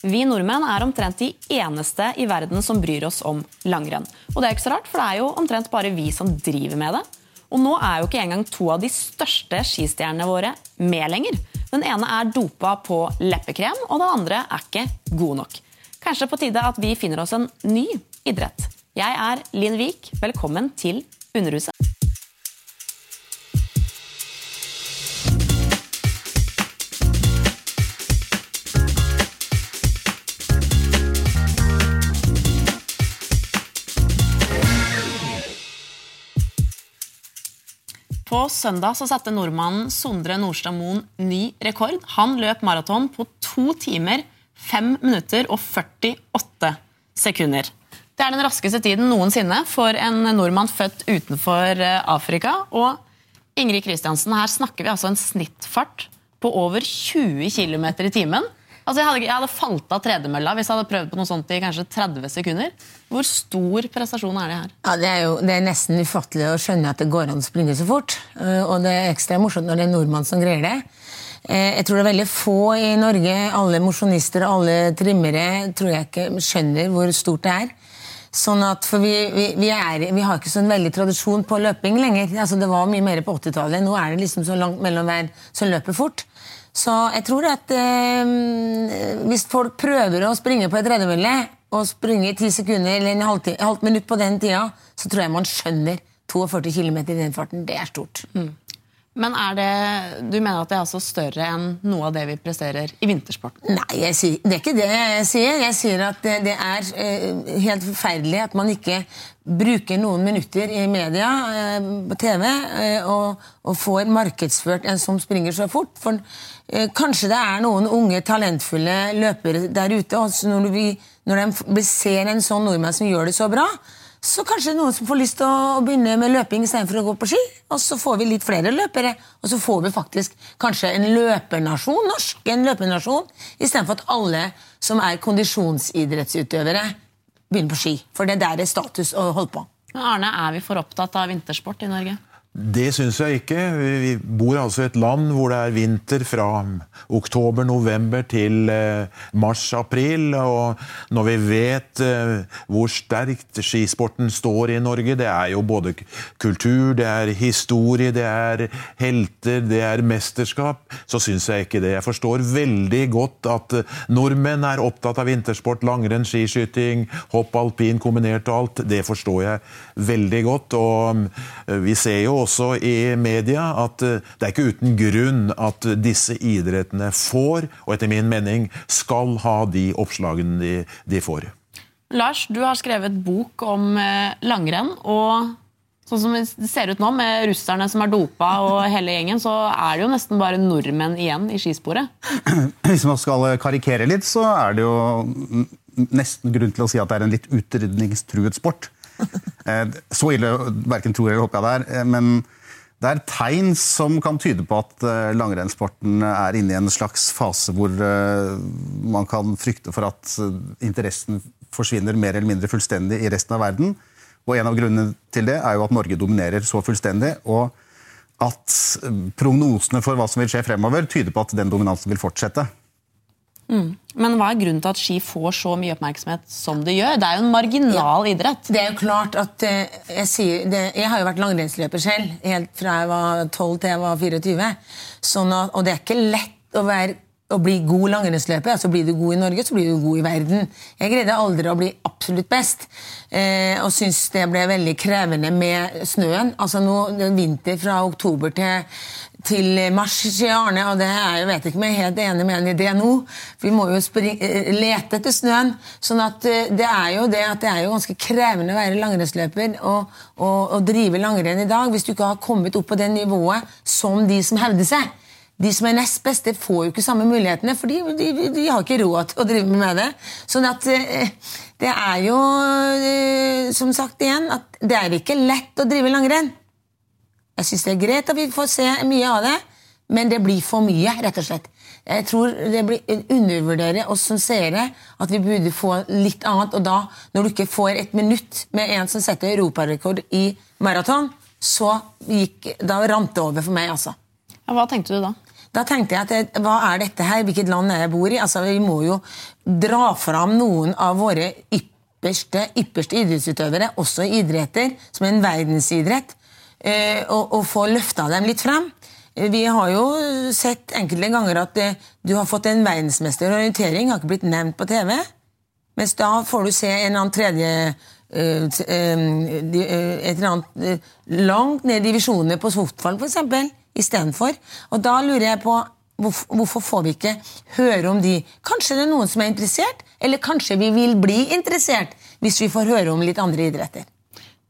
Vi nordmenn er omtrent de eneste i verden som bryr oss om langrenn. Og det er ikke så rart, for det er jo omtrent bare vi som driver med det. Og nå er jo ikke engang to av de største skistjernene våre med lenger. Den ene er dopa på leppekrem, og den andre er ikke god nok. Kanskje på tide at vi finner oss en ny idrett. Jeg er Linn Vik. Velkommen til Underhuset. På søndag så satte nordmannen Sondre Nordstad Moen ny rekord. Han løp maraton på to timer, fem minutter og 48 sekunder. Det er den raskeste tiden noensinne for en nordmann født utenfor eh, Afrika. Og Ingrid Kristiansen, her snakker vi altså en snittfart på over 20 km i timen. Altså jeg, hadde, jeg hadde falt av tredemølla hvis jeg hadde prøvd på noe sånt i kanskje 30 sekunder. Hvor stor prestasjon er det her? Ja, det, er jo, det er nesten ufattelig å skjønne at det går an å springe så fort. Eh, og det er ekstra morsomt når det er nordmann som greier det. Eh, jeg tror det er veldig få i Norge, alle mosjonister og alle trimmere, tror jeg ikke skjønner hvor stort det er. Sånn at, for vi, vi, vi, er, vi, har ikke sånn veldig tradisjon på løping lenger. Altså, det var mye mer på 80-tallet. Nå er det liksom så langt mellom hver som løper fort. Så jeg tror at eh, hvis folk prøver å springe på et tredemølle og springe i ti sekunder eller en halvt, halv minutt på den tida, så tror jeg man skjønner 42 km i den farten. Det er stort. Mm. Men er det, du mener at det er altså større enn noe av det vi presterer i vintersporten? Nei, sier, det er ikke det jeg sier. Jeg sier at det, det er eh, helt forferdelig at man ikke bruker noen minutter i media, eh, på TV, eh, og, og, får markedsført en som springer så fort. For eh, kanskje det er noen unge, talentfulle løpere der ute. og når, når de ser en sånn nordmann som gjør det så bra, så kanskje noen som får lyst til å begynne med løping istedenfor å gå på ski. Og så får vi litt flere løpere, og så får vi faktisk kanskje en løpernasjon, norsk en løpernasjon, istedenfor at alle som er kondisjonsidrettsutøvere, begynner på ski. For det er der er status å holde på. Arne, er vi for opptatt av vintersport i Norge? Det syns jeg ikke. Vi bor altså i et land hvor det er vinter fra oktober-november til eh, mars-april. Og når vi vet eh, hvor sterkt skisporten står i Norge Det er jo både kultur, det er historie, det er helter, det er mesterskap. Så syns jeg ikke det. Jeg forstår veldig godt at eh, nordmenn er opptatt av vintersport, langrenn, skiskyting, hopp, alpin kombinert og alt. Det forstår jeg veldig godt. Og vi ser jo også i media at eh, det er ikke uten grunn at disse idrettene får, og etter min mening skal ha de oppslagene de, de får. Lars, du har skrevet bok om eh, langrenn. og Sånn som det ser ut nå, med russerne som er dopa og hele gjengen, så er det jo nesten bare nordmenn igjen i skisporet. Hvis man skal karikere litt, så er det jo nesten grunn til å si at det er en litt utrydningstruet sport. Eh, så ille verken tror eller håper jeg det er. Men det er tegn som kan tyde på at eh, langrennssporten er inne i en slags fase hvor eh, man kan frykte for at eh, interessen forsvinner mer eller mindre fullstendig i resten av verden. Og En av grunnene til det er jo at Norge dominerer så fullstendig. og at prognosene for hva som vil skje fremover, tyder på at den dominansen vil fortsette. Mm. Men hva er grunnen til at ski får så mye oppmerksomhet som det gjør? Det er jo en marginal ja, idrett. Det er jo klart at uh, jeg, sier, det, jeg har jo vært langrennsløper selv, helt fra jeg var 12 til jeg var 24. Sånn at, og det er ikke lett å være å bli god langrennsløper. Altså blir du god i Norge, så blir du god i verden. Jeg greide aldri å bli absolutt best, eh, og syns det ble veldig krevende med snøen. Altså nå, er vinter fra oktober til, til mars, sier Arne, og det er, jeg vet ikke om jeg er helt enig med ham i det nå. Vi må jo spring, eh, lete etter snøen. sånn at eh, det er jo det at det er jo ganske krevende å være langrennsløper og, og, og drive langrenn i dag hvis du ikke har kommet opp på det nivået som de som hevder seg. De som er nest beste, får jo ikke samme mulighetene, for de, de, de har ikke råd til å drive med det. Sånn at eh, det er jo, eh, som sagt igjen, at det er ikke lett å drive langrenn. Jeg syns det er greit at vi får se mye av det, men det blir for mye, rett og slett. Jeg tror det blir undervurderer oss som seere at vi burde få litt annet. Og da, når du ikke får et minutt med en som setter europarekord i maraton, så gikk, da rant det over for meg, altså. Hva tenkte du da? Da tenkte jeg at hva er dette her, hvilket land er jeg bor i? Altså, Vi må jo dra fram noen av våre ypperste, ypperste idrettsutøvere, også idretter, som er en verdensidrett, eh, og, og få løfta dem litt frem. Eh, Vi har jo sett enkelte ganger at eh, du har fått en verdensmester i orientering, har ikke blitt nevnt på TV. Mens da får du se en eller annen tredje eh, Et eller annet langt ned i divisjonene på fotball, f.eks. istedenfor. Og da lurer jeg på hvorf- hvorfor får vi ikke høre om de Kanskje det er noen som er interessert, eller kanskje vi vil bli interessert hvis vi får høre om litt andre idretter.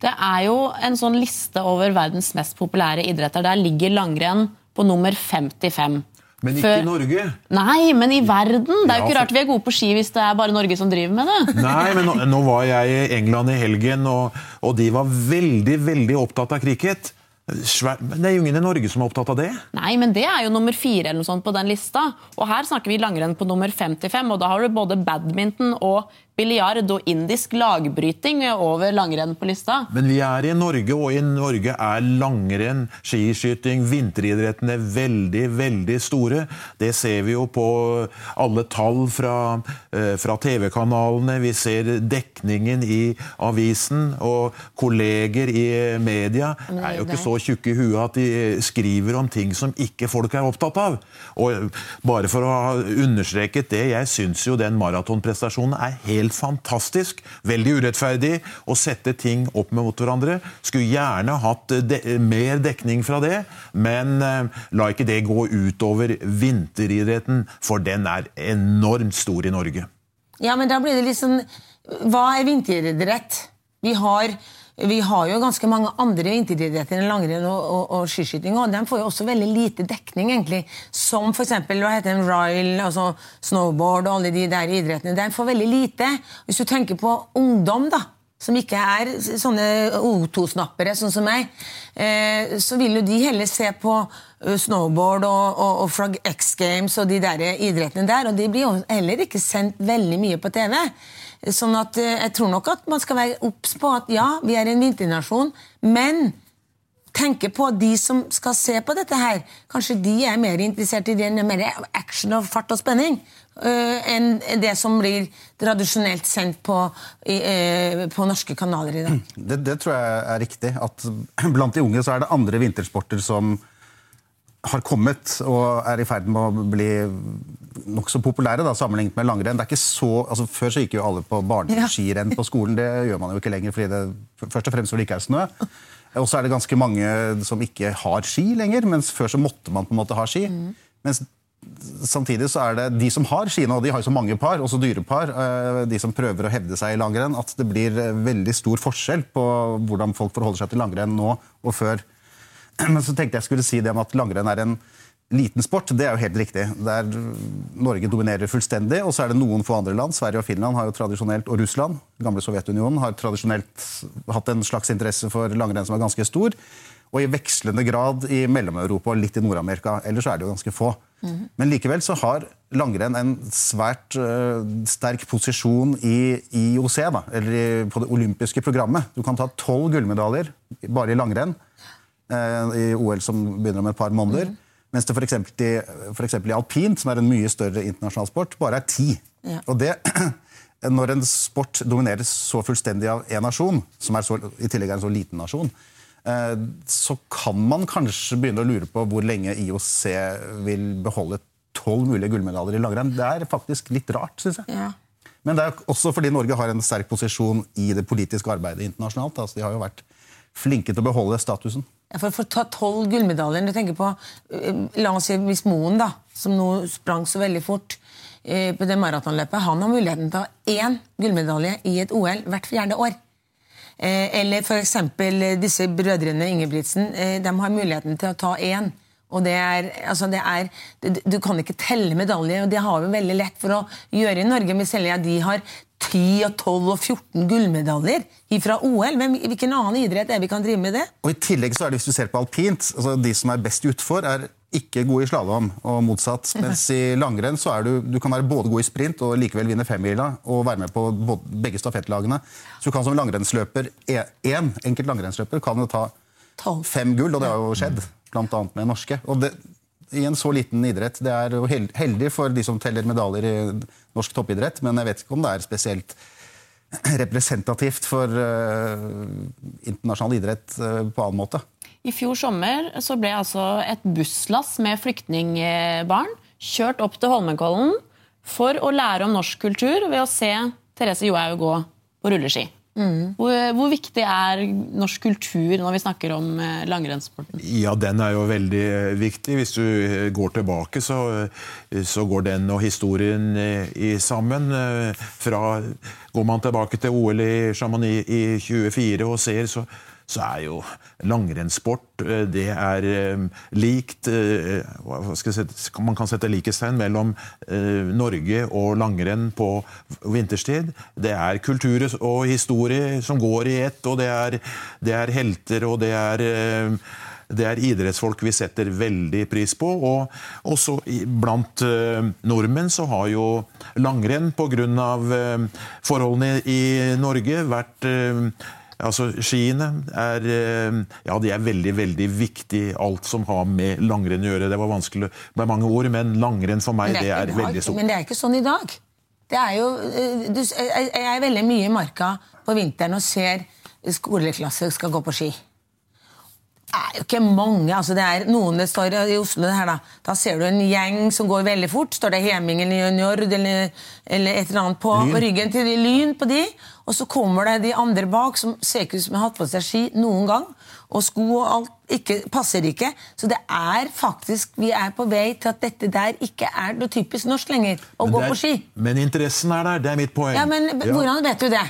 Det er jo en sånn liste over verdens mest populære idretter. Der ligger langrenn på nummer 55. Men ikke i Norge. Nei, men i verden! Det er jo ikke rart vi er gode på ski hvis det er bare Norge som driver med det. Nei, men nå, nå var jeg i England i helgen, og, og de var veldig, veldig opptatt av cricket. Svær, det er jo ingen i Norge som er opptatt av det. Nei, men det er jo nummer fire eller noe sånt på den lista. Og her snakker vi langrenn på nummer 55, og da har du både badminton og biljard og indisk lagbryting over langrenn på lista. Men vi er i Norge, og i Norge er langrenn, skiskyting, vinteridrettene veldig, veldig store. Det ser vi jo på alle tall fra, eh, fra TV-kanalene. Vi ser dekningen i avisen, og kolleger i media Men er jo ikke så tjukke i huet at de skriver om ting som ikke folk er opptatt av. Og bare for å ha understreket det, jeg syns jo den maratonprestasjonen er helt fantastisk. Veldig urettferdig å sette ting opp mot hverandre. Skulle gjerne hatt de mer dekning fra det, men eh, la ikke det gå utover vinteridretten, for den er enormt stor i Norge. Ja, men da blir det sånn Hva er vinteridrett? Vi har, vi har jo ganske mange andre vinteridretter enn langrenn og, og, og skiskyting, og de får jo også veldig lite dekning, egentlig. Som eksempel, hva ryle, altså snowboard og alle de der idrettene. De får veldig lite. Hvis du tenker på ungdom, da, som ikke er sånne O2-snappere, sånn som meg, eh, så vil jo de heller se på eh, snowboard og, og, og Frog X Games og de der idrettene der, og de blir jo heller ikke sendt veldig mye på TV. Sånn at eh, jeg tror nok at man skal være obs på at ja, vi er en vinternasjon, men tenke på de som skal se på dette her. Kanskje de er mer interessert i det enn mer action og fart og spenning enn det som blir tradisjonelt sendt på, øh, på norske kanaler i dag. Det, det tror jeg er riktig. At blant de unge så er det andre vintersporter som har kommet og er i ferd med å bli nokså populære da, sammenlignet med langrenn. Det er ikke så, altså Før så gikk jo alle på barneskirenn på skolen. Det gjør man jo ikke lenger fordi det først og fremst fordi det ikke er snø. Og så er det ganske mange som ikke har ski lenger, mens før så måtte man på en måte ha ski. Mens samtidig så er det de som har skiene, og de har jo så mange par, også dyre par, eh, de som prøver å hevde seg i langrenn, at det blir eh, veldig stor forskjell på hvordan folk forholder seg til langrenn nå og før. Men så tenkte jeg skulle si det om at langrenn er en liten sport. Det er jo helt riktig. Der Norge dominerer fullstendig, og så er det noen få andre land. Sverige og Finland har jo tradisjonelt, og Russland, gamle Sovjetunionen, har tradisjonelt hatt en slags interesse for langrenn som er ganske stor. Og i vekslende grad i Mellom-Europa og litt i Nord-Amerika. Ellers er det jo ganske få. Men likevel så har langrenn en svært uh, sterk posisjon i IOC, da, eller i, på det olympiske programmet. Du kan ta tolv gullmedaljer bare i langrenn uh, i OL som begynner om et par måneder. Mens det f.eks. I, for i alpint, som er en mye større internasjonal sport, bare er ti. Ja. Og det, når en sport domineres så fullstendig av én nasjon, som er så, i tillegg er en så liten nasjon, så kan man kanskje begynne å lure på hvor lenge IOC vil beholde tolv mulige gullmedaljer i langrenn. Det er faktisk litt rart, syns jeg. Ja. Men det er også fordi Norge har en sterk posisjon i det politiske arbeidet internasjonalt. Altså, de har jo vært flinke til å beholde statusen. Ja, For, å ta tolv gullmedaljer du tenker på, øh, La oss si Miss Moen, da, som nå sprang så veldig fort øh, på det maratonløpet. Han har muligheten til å ha én gullmedalje i et OL hvert fjerde år. Eh, Eller f.eks. disse brødrene Ingebrigtsen. eh, De har muligheten til å ta én. Og det er, altså det er, Du kan ikke telle medaljer, og det har vi veldig lett for å gjøre i Norge. Men selv om de har 10, og 12 og 14 gullmedaljer fra OL. Hvem, hvilken annen idrett er vi kan drive med det? Og I tillegg så er det, hvis du ser på alpint, altså de som er best utfor, er ikke god i slalåm, og motsatt. Mens i langrenn så er du, du kan være både god i sprint og likevel vinne femmila og være med på begge stafettlagene. Så du kan som langrennsløper, én enkelt langrennsløper kan jo ta fem gull, og det har jo skjedd, blant annet med norske. Og det, i en så liten idrett. Det er jo heldig for de som teller medaljer i norsk toppidrett, men jeg vet ikke om det er spesielt representativt for uh, internasjonal idrett uh, på annen måte. I fjor sommer så ble altså et busslass med flyktningbarn kjørt opp til Holmenkollen for å lære om norsk kultur ved å se Therese Johaug gå på rulleski. Hvor, hvor viktig er norsk kultur når vi snakker om eh, langrennssporten? Ja, den er jo veldig eh, viktig. Hvis du eh, går tilbake, så, så går den og historien i sammen. Fra, går man tilbake til OL i Chamonix i 24 og ser, så, så er jo langrennssport eh, det er eh, likt eh, sette, Man kan sette likhetstegn mellom Norge og langrenn på vinterstid. Det er kultur og historie som går i ett, og det er, det er helter, og det er det er idrettsfolk vi setter veldig pris på. Og også blant nordmenn så har jo langrenn pga. Forholdene i Norge vært Altså, Skiene er eh, ja, de er veldig veldig viktig, alt som har med langrenn å gjøre. Det var vanskelig med mange ord, men langrenn for meg det er det er veldig stort. Men det er ikke sånn i dag. Det er jo, eh, jeg er veldig mye i marka på vinteren og ser skoleklasser skal gå på ski. Er jo ikke mange. altså det er Noen det står i Oslo det her da, da ser du en gjeng som går veldig fort. Står det Heming eller Njord eller, eller et eller annet på, på ryggen til de Lyn på de. Og så kommer det de andre bak som ser ikke ut som har hatt på seg ski noen gang. Og sko og alt ikke, passer ikke. Så det er faktisk, vi er på vei til at dette der ikke er noe typisk norsk lenger. Å Men gå er- på ski. Men interessen er der, det er mitt poeng. Ja, men Ja. Hvordan vet du det?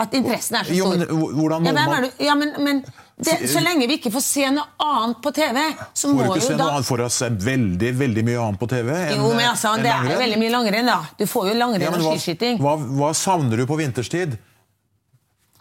At interessen er så Jo, stor? men hvordan må ja, man-? Ja, men, men det, Så lenge vi ikke får se noe annet på TV, så Får må du ikke jo se da noe annet for oss er veldig veldig mye annet på TV enn Jo, men altså, en Det er langrenn? veldig mye langrenn, da. Du får jo langrenn Ja, og skiskyting. hva, hva savner du på vinterstid?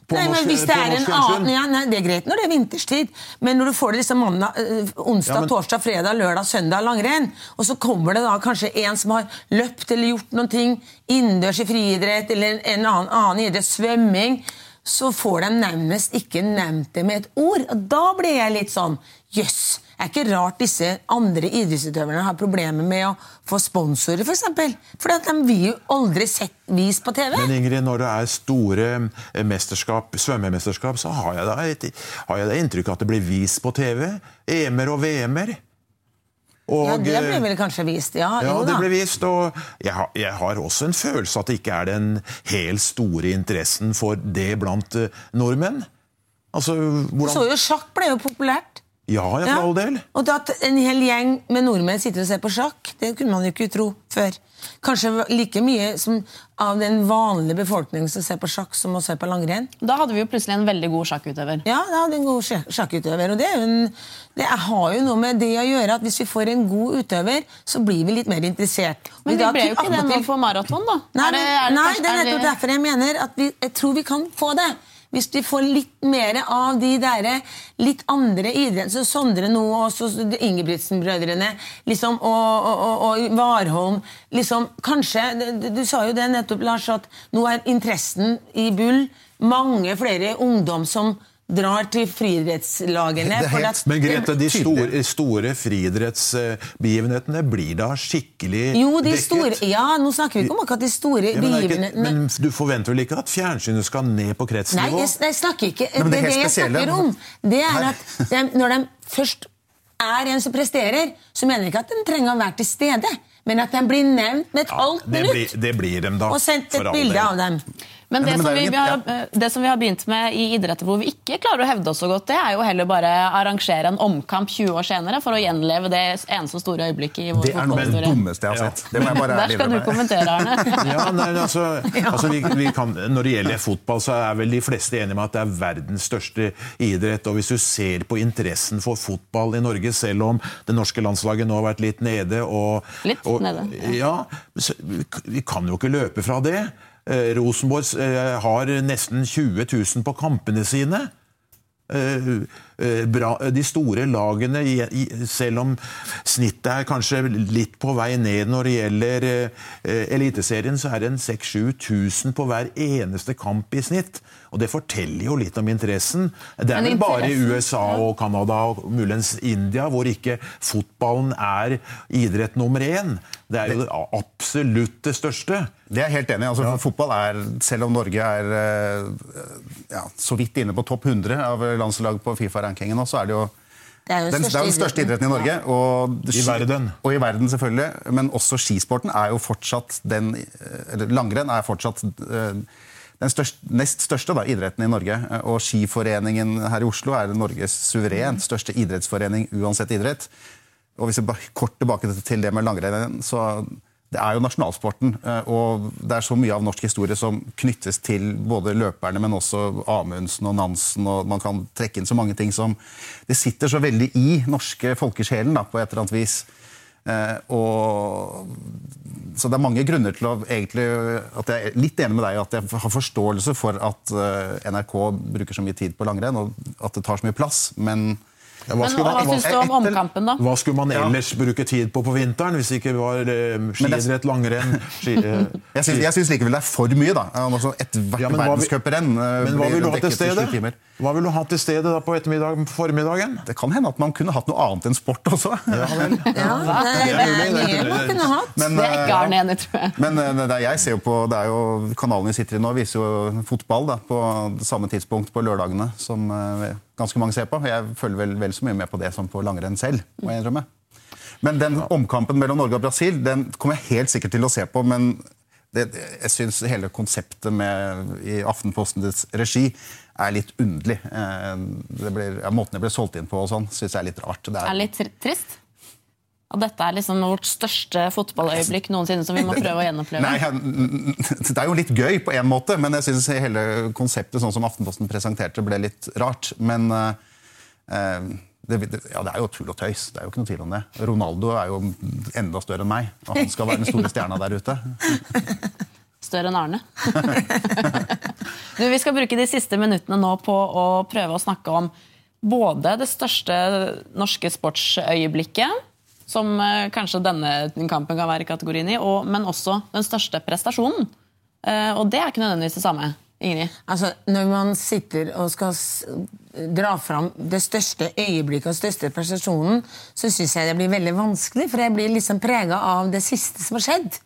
På Nei, men hvis det er en annen, ja, nei, Det er greit når det er vinterstid, men når du får det liksom mandag, øh, onsdag, Ja, men- torsdag, fredag, lørdag, søndag langrenn, og så kommer det da kanskje en som har løpt eller gjort noen ting innendørs i friidrett eller en annen, annen idrett, svømming, så får de nærmest ikke nevnt det med et ord. Og da blir jeg litt sånn Jøss. Det er ikke rart disse andre idrettsutøverne har problemer med å få sponsorer, f.eks. For, eksempel. for de vil jo aldri sett vis på TV. Men Ingrid, når det er store eh, mesterskap, svømmemesterskap, så har jeg, da har jeg da inntrykk av at det blir vist på TV. EM-er og VM-er. Og, ja, det blir eh, vel kanskje vist. Ja, Ja, det blir vist, og jeg har, jeg har også en følelse at det ikke er den helt store interessen for det blant eh, nordmenn. Altså, Så jo sjakk ble jo populært. Ja, ja, for all del. Og at en hel gjeng med nordmenn sitter og ser på sjakk, det kunne man jo ikke tro før. Kanskje like mye som av den vanlige befolkningen som ser på sjakk, som å se på langrenn. Da hadde vi jo plutselig en veldig god sjakkutøver. Ja, da hadde en god sjakkutøver. Og det, er jo en, det har jo noe med det å gjøre at hvis vi får en god utøver, så blir vi litt mer interessert. Men vi vi ble jo ikke det nå for maraton, da. Nei, Er det- er det nei det er er nettopp det- derfor jeg mener at vi, jeg tror vi kan få det. Hvis vi får litt mer av de der litt andre idrettene, så Sondre nå og Ingebrigtsen-brødrene liksom, og, og, og, Warholm liksom, Kanskje du sa jo det nettopp, Lars, at nå er interessen i Bull. Mange flere ungdom som drar til friidrettslagene. Men Grete, de store, store friidrettsbegivenhetene blir da skikkelig jo, de dekket? store, ja, Nå snakker vi ikke om akkurat de store Ja, men, ikke, begivenhetene. men du forventer vel ikke at fjernsynet skal ned på Nei, kretsnivå? jeg, jeg snakker ikke Nei, det, det jeg snakker om, det er at de, når de først er en som presterer, så mener jeg ikke at de trenger å være til stede, men at de blir nevnt med et Ja, halvt det, minutt. blir, det blir de da. og sendt et bilde av dem. Men det, Ja, men som det vi, har, ja. har, det som vi har begynt med i idretter hvor vi ikke klarer å hevde oss så godt, det er jo heller bare arrangere en omkamp 20 år senere for å gjenleve det eneste store øyeblikket i vår Det er noe av det dummeste jeg har sett. Det må jeg bare Der skal du med. kommentere, Arne. Ja, nei, altså, altså vi, vi kan, Når det gjelder fotball, så er vel de fleste enige med at det er verdens største idrett. og Hvis du ser på interessen for fotball i Norge, selv om det norske landslaget nå har vært litt nede og, Litt og, nede, Ja, vi, vi kan jo ikke løpe fra det. Eh, Rosenborg eh, har nesten 20 000 på kampene sine. Eh, eh, bra, de store lagene, selv om snittet er kanskje litt på vei ned når det gjelder eh, Eliteserien, så er det en 6000-7000 på hver eneste kamp i snitt. Og det forteller jo litt om interessen. Det er vel bare i USA og Canada og muligens India hvor ikke fotballen er idrett nummer én. Det er jo det absolutt det største. Det er jeg helt enig i. Altså, ja. Fotball er, selv om Norge er ja, så vidt inne på topp 100 av landslag på Fifa-rankingen, nå, så er det jo Det er jo den, det er den største idretten i Norge. Og, I verden. Og i verden, selvfølgelig. Men også skisporten er jo fortsatt den eh, Eller langrenn er fortsatt eh, den største, nest største da, idretten i Norge. Og Skiforeningen her i Oslo er Norges suverent største idrettsforening uansett idrett. Og hvis vi bare kort tilbake til det med langrenn, så det er jo nasjonalsporten. eh, Og det er så mye av norsk historie som knyttes til både løperne, men også Amundsen og Nansen. og Man kan trekke inn så mange ting som Det sitter så veldig i norske folkesjelen da, på et eller annet vis. Eh, og, så det er mange grunner til å egentlig, at jeg er litt enig med deg at jeg har forståelse for at eh, NRK bruker så mye tid på langrenn, og at det tar så mye plass. Men hva Men skulle hva man- syns du om omkampen, da? Hva skulle man ellers bruke tid på på vinteren, hvis det ikke var eh, skiidrett, langrenn ski, eh, jeg syns, jeg syns likevel det er for mye, da. Altså, Ethvert Ja, men verdenscuprenn eh, Men hva vil du ha til stedet? Hva vil du ha til stedet da på ettermiddag, formiddagen? Det kan hende at man kunne hatt noe annet enn sport også. Ja vel. Ja, det Det er mulig, det. mye man kunne hatt. Men, Det er ikke eh, Arne enig, tror jeg. Men eh, det er, jeg ser jo på, det er jo, kanalen vi sitter i nå, viser jo fotball da, på det samme tidspunkt på lørdagene som eh, ganske mange ser på. Jeg følger vel, vel så mye med på det som på langrenn selv, må jeg innrømme. Men den omkampen mellom Norge og Brasil den kommer jeg helt sikkert til å se på. Men det, jeg syns hele konseptet med, i Aftenpostens regi er litt underlig. Eh, Det blir, ja, måten det ble solgt inn på og sånn, syns jeg er litt rart. Det er litt trist. Og dette er liksom vårt største fotballøyeblikk noensinne som vi må prøve å gjenoppleve. Nei, Det er jo litt gøy på en måte, men jeg syns hele konseptet sånn som Aftenposten presenterte, ble litt rart. Men det, det, ja, det er jo tull og tøys. Det er jo ikke noe tvil om det. Ronaldo er jo enda større enn meg, og han skal være den store stjerna der ute. Større enn Arne. du, vi skal bruke de siste minuttene nå på å prøve å snakke om både det største norske sportsøyeblikket, som eh, kanskje denne kampen kan være kategorien i, og, men også den største prestasjonen. Eh, og det er ikke nødvendigvis det samme. Ingrid? Altså, Når man sitter og skal dra fram det største øyeblikket og største prestasjonen, så syns jeg det blir veldig vanskelig, for jeg blir liksom prega av det siste som har skjedd.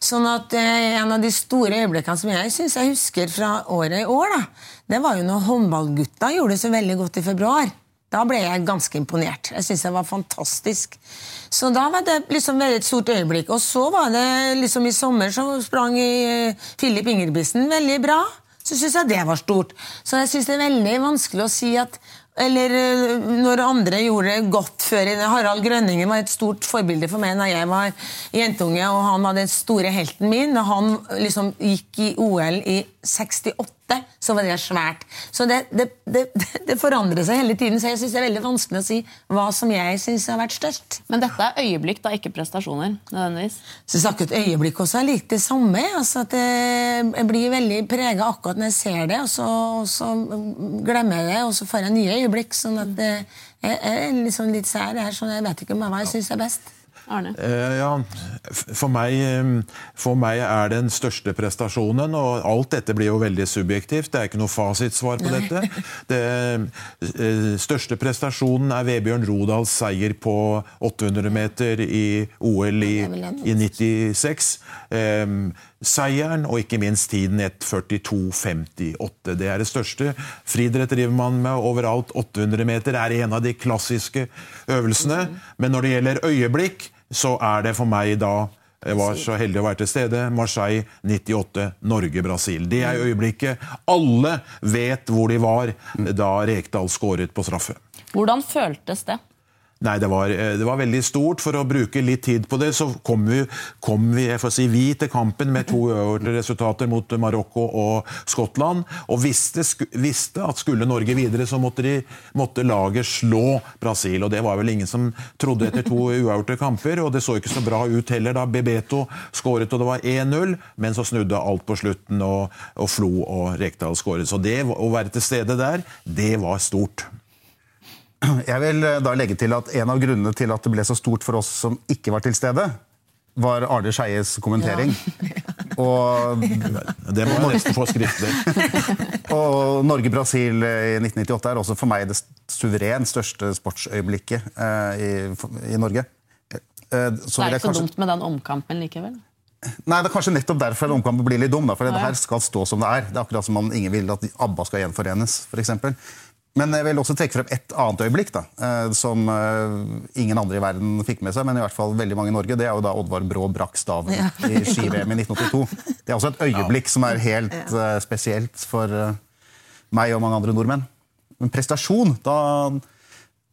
Sånn at eh, En av de store øyeblikkene som jeg synes jeg husker fra året i år, da, det var jo når håndballgutta gjorde det så veldig godt i februar. Da ble jeg ganske imponert. Jeg synes det var fantastisk. Så da var det liksom et stort øyeblikk. Og så var det liksom i sommer så sprang eh, Filip Ingebrigtsen veldig bra. Så syns jeg det var stort. Så jeg syns det er veldig vanskelig å si at eller eh, når andre gjorde det godt før Harald Grønningen var et stort forbilde for meg da jeg var jentunge, og han var den store helten min. Da han liksom gikk i OL i 68, så var det svært. Så det, det, det, det forandrer seg hele tiden, så jeg syns det er veldig vanskelig å si hva som jeg syns har vært størst. Men dette er øyeblikk, da, ikke prestasjoner. nødvendigvis. Så jeg snakker et øyeblikk også er litt det samme. altså at Jeg jeg blir veldig prega akkurat når jeg ser det, og så, og så glemmer jeg det, og så får jeg nye øyeblikk. sånn at jeg er liksom litt sær her, så jeg vet ikke hva jeg syns er best. Arne? Eh, ja, for meg, for meg er den største prestasjonen, og alt dette blir jo veldig subjektivt. Det er ikke noe fasitsvar på dette. Den eh, største prestasjonen er Vebjørn Rodals seier på 800 meter i OL i, i 96. Um, seieren og ikke minst tiden 1.42,58. Det er det største. Friidrett driver man med overalt. 800 meter er en av de klassiske øvelsene. Men når det gjelder øyeblikk, så er det for meg da jeg var så heldig å være til stede. Marseille 98, Norge-Brasil. Det er øyeblikket. Alle vet hvor de var da Rekdal skåret på straffe. Hvordan føltes det? Nei, det var, eh, det var veldig stort. For å bruke litt tid på det, så kom vi, kom vi, si, vi til kampen med to resultater mot Marokko og Skottland. Og visste, visste at skulle Norge videre, så måtte, de, måtte laget slå Brasil. Og det var vel ingen som trodde etter to uavgjorte kamper. Og det så ikke så bra ut heller da Bebeto skåret og det var 1-0. Men så snudde alt på slutten, og, og Flo og Rekdal skåret. Så det å være til stede der, det var stort. Jeg vil eh, da legge til at En av grunnene til at det ble så stort for oss som ikke var til stede, var Arne Skeies kommentering. Og, Det må man nesten få skriftlig. og Norge-Brasil i 1998 er også for meg det suverent største sportsøyeblikket eh, i, i Norge. Eh, Det er ikke så kanskje- dumt med den omkampen likevel. Nei, det er kanskje nettopp derfor en omkamp blir litt dum. Da, for Ja, det her skal stå som det er. Det er akkurat som om ingen vil at ABBA skal gjenforenes, f.eks. Men jeg vil også trekke frem et annet øyeblikk da, eh, som eh, ingen andre i verden fikk med seg, men i hvert fall veldig mange i Norge. Det er jo da Oddvar Brå brakk staven i ski-VM i 1982. Det er også et øyeblikk som er helt eh, spesielt for meg og mange andre nordmenn. Men prestasjon, da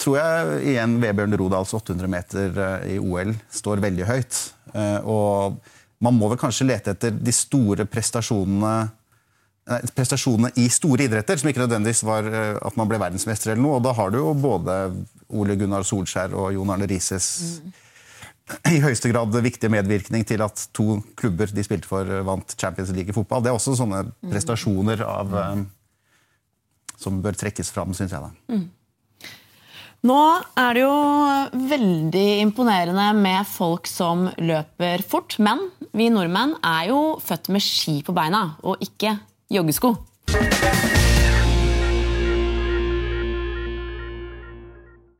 tror jeg igjen Vebjørn Rodals 800 meter i OL står veldig høyt. Og man må vel kanskje lete etter de store prestasjonene nei, prestasjonene i store idretter, som ikke nødvendigvis var eh, at man ble verdensmester eller noe. Og da har du jo både Ole Gunnar Solskjær og Jon Arne Rises i høyeste grad viktig medvirkning til at to klubber de spilte for, eh, vant Champions League i fotball. Det er også sånne prestasjoner av, eh, som bør trekkes fram, syns jeg. da. Nå er det jo veldig imponerende med folk som løper fort, men vi nordmenn er jo født med ski på beina, og ikke joggesko.